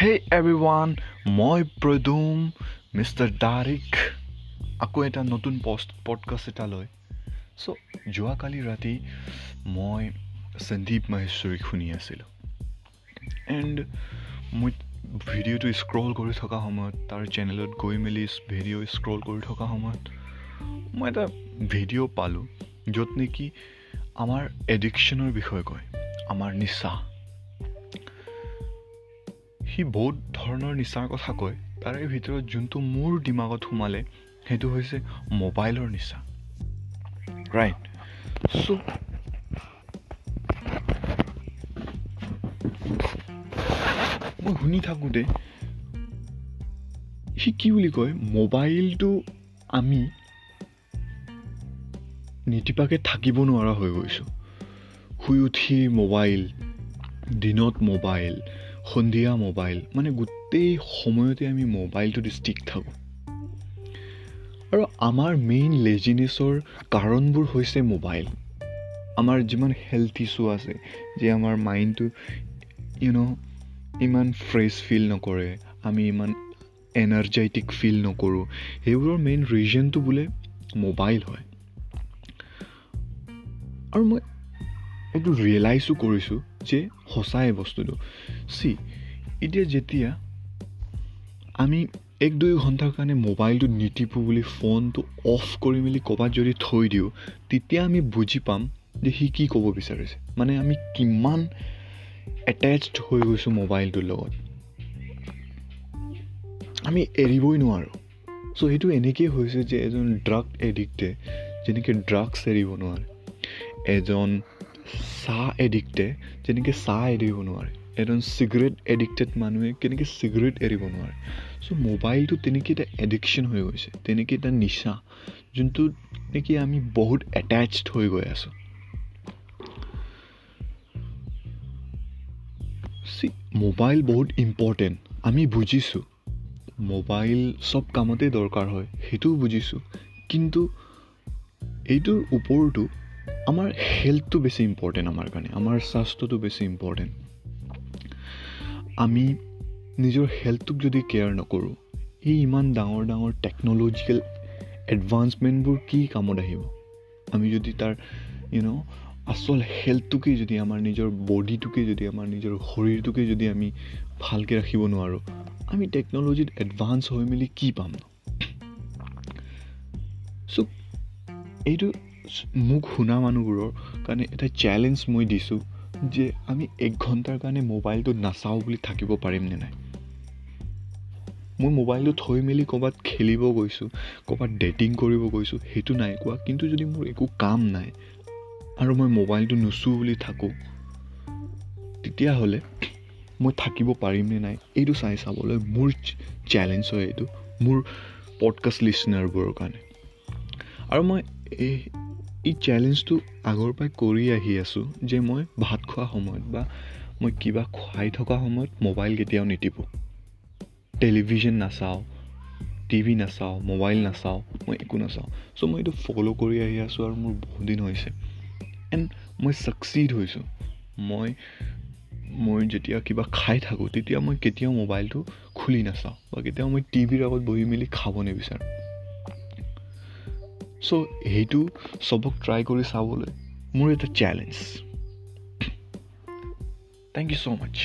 হে এভৰিৱান মই প্ৰদুম মিষ্টাৰ ডাৰিক আকৌ এটা নতুন পষ্ট পডকাষ্ট এটা লৈ চ' যোৱাকালি ৰাতি মই সন্দীপ মাহেশ্বৰীক শুনি আছিলোঁ। এণ্ড মই ভিডিঅ'টো স্ক্ৰল কৰি থকা সময়ত তাৰ চেনেলত গৈ মেলি ভিডিঅ' স্ক্ৰল কৰি থকা সময়ত মই এটা ভিডিঅ' পালোঁ য'ত নেকি আমাৰ এডিকশ্যনৰ বিষয়ে কয় আমাৰ নিচা। সি বহুত ধৰণৰ নিচাৰ কথা কয়। তাৰে ভিতৰত যোনটো মোৰ দিমাগত সোমালে সেইটো হৈছে মোবাইলৰ নিচা। ৰাইট চ' মই শুনি থাকোঁতে সি কি বুলি কয়? মোবাইলটো আমি নিতিপাকে থাকিব নোৱাৰা হৈ গৈছোঁ। শুই উঠি মোবাইল দিনত মোবাইল। সন্ধিয়া মোবাইল মানে গোটেই সময়তে আমি মোবাইলটোত ষ্টিক থাকোঁ। আৰু আমাৰ মেইন লেজিনেছৰ কাৰণবোৰ হৈছে মোবাইল। আমাৰ যিমান হেল্থ ইছ্যু আছে যে আমাৰ মাইণ্ডটো ইউ ন' ইমান ফ্ৰেছ ফিল নকৰে আমি ইমান এনাৰ্জেটিক ফিল নকৰোঁ সেইবোৰৰ মেইন ৰিজনটো বোলে মোবাইল হয়। আৰু মই এইটো ৰিয়েলাইজো কৰিছোঁ যে সঁচাই বস্তুটো। চি এতিয়া যেতিয়া আমি এক দুই ঘণ্টাৰ কাৰণে মোবাইলটো নিটিপোঁ বুলি ফোনটো অফ কৰি মেলি ক'ৰবাত যদি থৈ দিওঁ তেতিয়া আমি বুজি পাম যে সি কি ক'ব বিচাৰিছে। মানে আমি কিমান এটেচড হৈ গৈছোঁ মোবাইলটোৰ লগত। আমি এৰিবই নোৱাৰোঁ। চ' সেইটো এনেকেই হৈছে যে এজন ড্ৰাগ এডিক্টে যেনেকৈ ড্ৰাগছ এৰিব নোৱাৰে। এজন চাহ এডিক্টে যেনেকৈ চাহ এৰিব নোৱাৰে। এজন চিগাৰেট এডিক্টেড মানুহে কেনেকৈ চিগাৰেট এৰিব নোৱাৰে। চ' মোবাইলটো তেনেকৈ এটা এডিকশ্যন হৈ গৈছে তেনেকৈ এটা নিচা যোনটো নেকি আমি বহুত এটেচড হৈ গৈ আছোঁ। মোবাইল বহুত ইম্পৰ্টেণ্ট আমি বুজিছোঁ। মোবাইল চব কামতেই দৰকাৰ হয় সেইটোও বুজিছোঁ। কিন্তু এইটোৰ ওপৰতো আমাৰ হেল্থটো বেছি ইম্পৰ্টেণ্ট আমাৰ কাৰণে আমাৰ স্বাস্থ্যটো বেছি ইম্পৰ্টেণ্ট আমি নিজৰ হেল্থটোক যদি কেয়াৰ নকৰোঁ এই ইমান ডাঙৰ ডাঙৰ টেকন'লজিকেল এডভান্সমেণ্টবোৰ কি কামত আহিব আমি যদি তাৰ ইউ ন' আচল হেল্থটোকেই যদি আমাৰ নিজৰ বডিটোকে যদি আমাৰ নিজৰ শৰীৰটোকে যদি আমি ভালকৈ ৰাখিব নোৱাৰোঁ আমি টেকন'লজিত এডভান্স হৈ মেলি কি পাম চ' এইটো মোক শুনা মানুহবোৰৰ কাৰণে এটা চেলেঞ্জ মই দিছোঁ যে আমি এক ঘণ্টাৰ কাৰণে মোবাইলটো নাচাওঁ বুলি থাকিব পাৰিমনে নাই? মই মোবাইলটো থৈ মেলি ক'ৰবাত খেলিব গৈছোঁ ক'ৰবাত ডেটিং কৰিব গৈছোঁ সেইটো নাই কোৱা। কিন্তু যদি মোৰ একো কাম নাই আৰু মই মোবাইলটো নুচোঁ বুলি থাকোঁ তেতিয়াহ'লে মই থাকিব পাৰিমনে নাই এইটো চাই চাবলৈ মোৰ চেলেঞ্জ হয় এইটো মোৰ পডকাষ্ট লিচনাৰবোৰৰ কাৰণে। আৰু মই এই এই চেলেঞ্জটো আগৰ পৰাই কৰি আহি আছোঁ যে মই ভাত খোৱা সময়ত বা মই কিবা খুৱাই থকা সময়ত মোবাইল কেতিয়াও নিটিপোঁ। টেলিভিশ্যন নাচাওঁ টিভি নাচাওঁ মোবাইল নাচাওঁ মই একো নাচাওঁ। চ' মই এইটো ফ'ল' কৰি আহি আছোঁ আৰু মোৰ বহুত দিন হৈছে। এণ্ড মই ছাকচিড হৈছোঁ। মই মই যেতিয়া কিবা খাই থাকোঁ তেতিয়া মই কেতিয়াও মোবাইলটো খুলি নাচাওঁ বা কেতিয়াও মই টিভিৰ আগত বহি মেলি খাব নিবিচাৰোঁ। চ' সেইটো চবক ট্ৰাই কৰি চাবলৈ মোৰ এটা challenge thank you so' much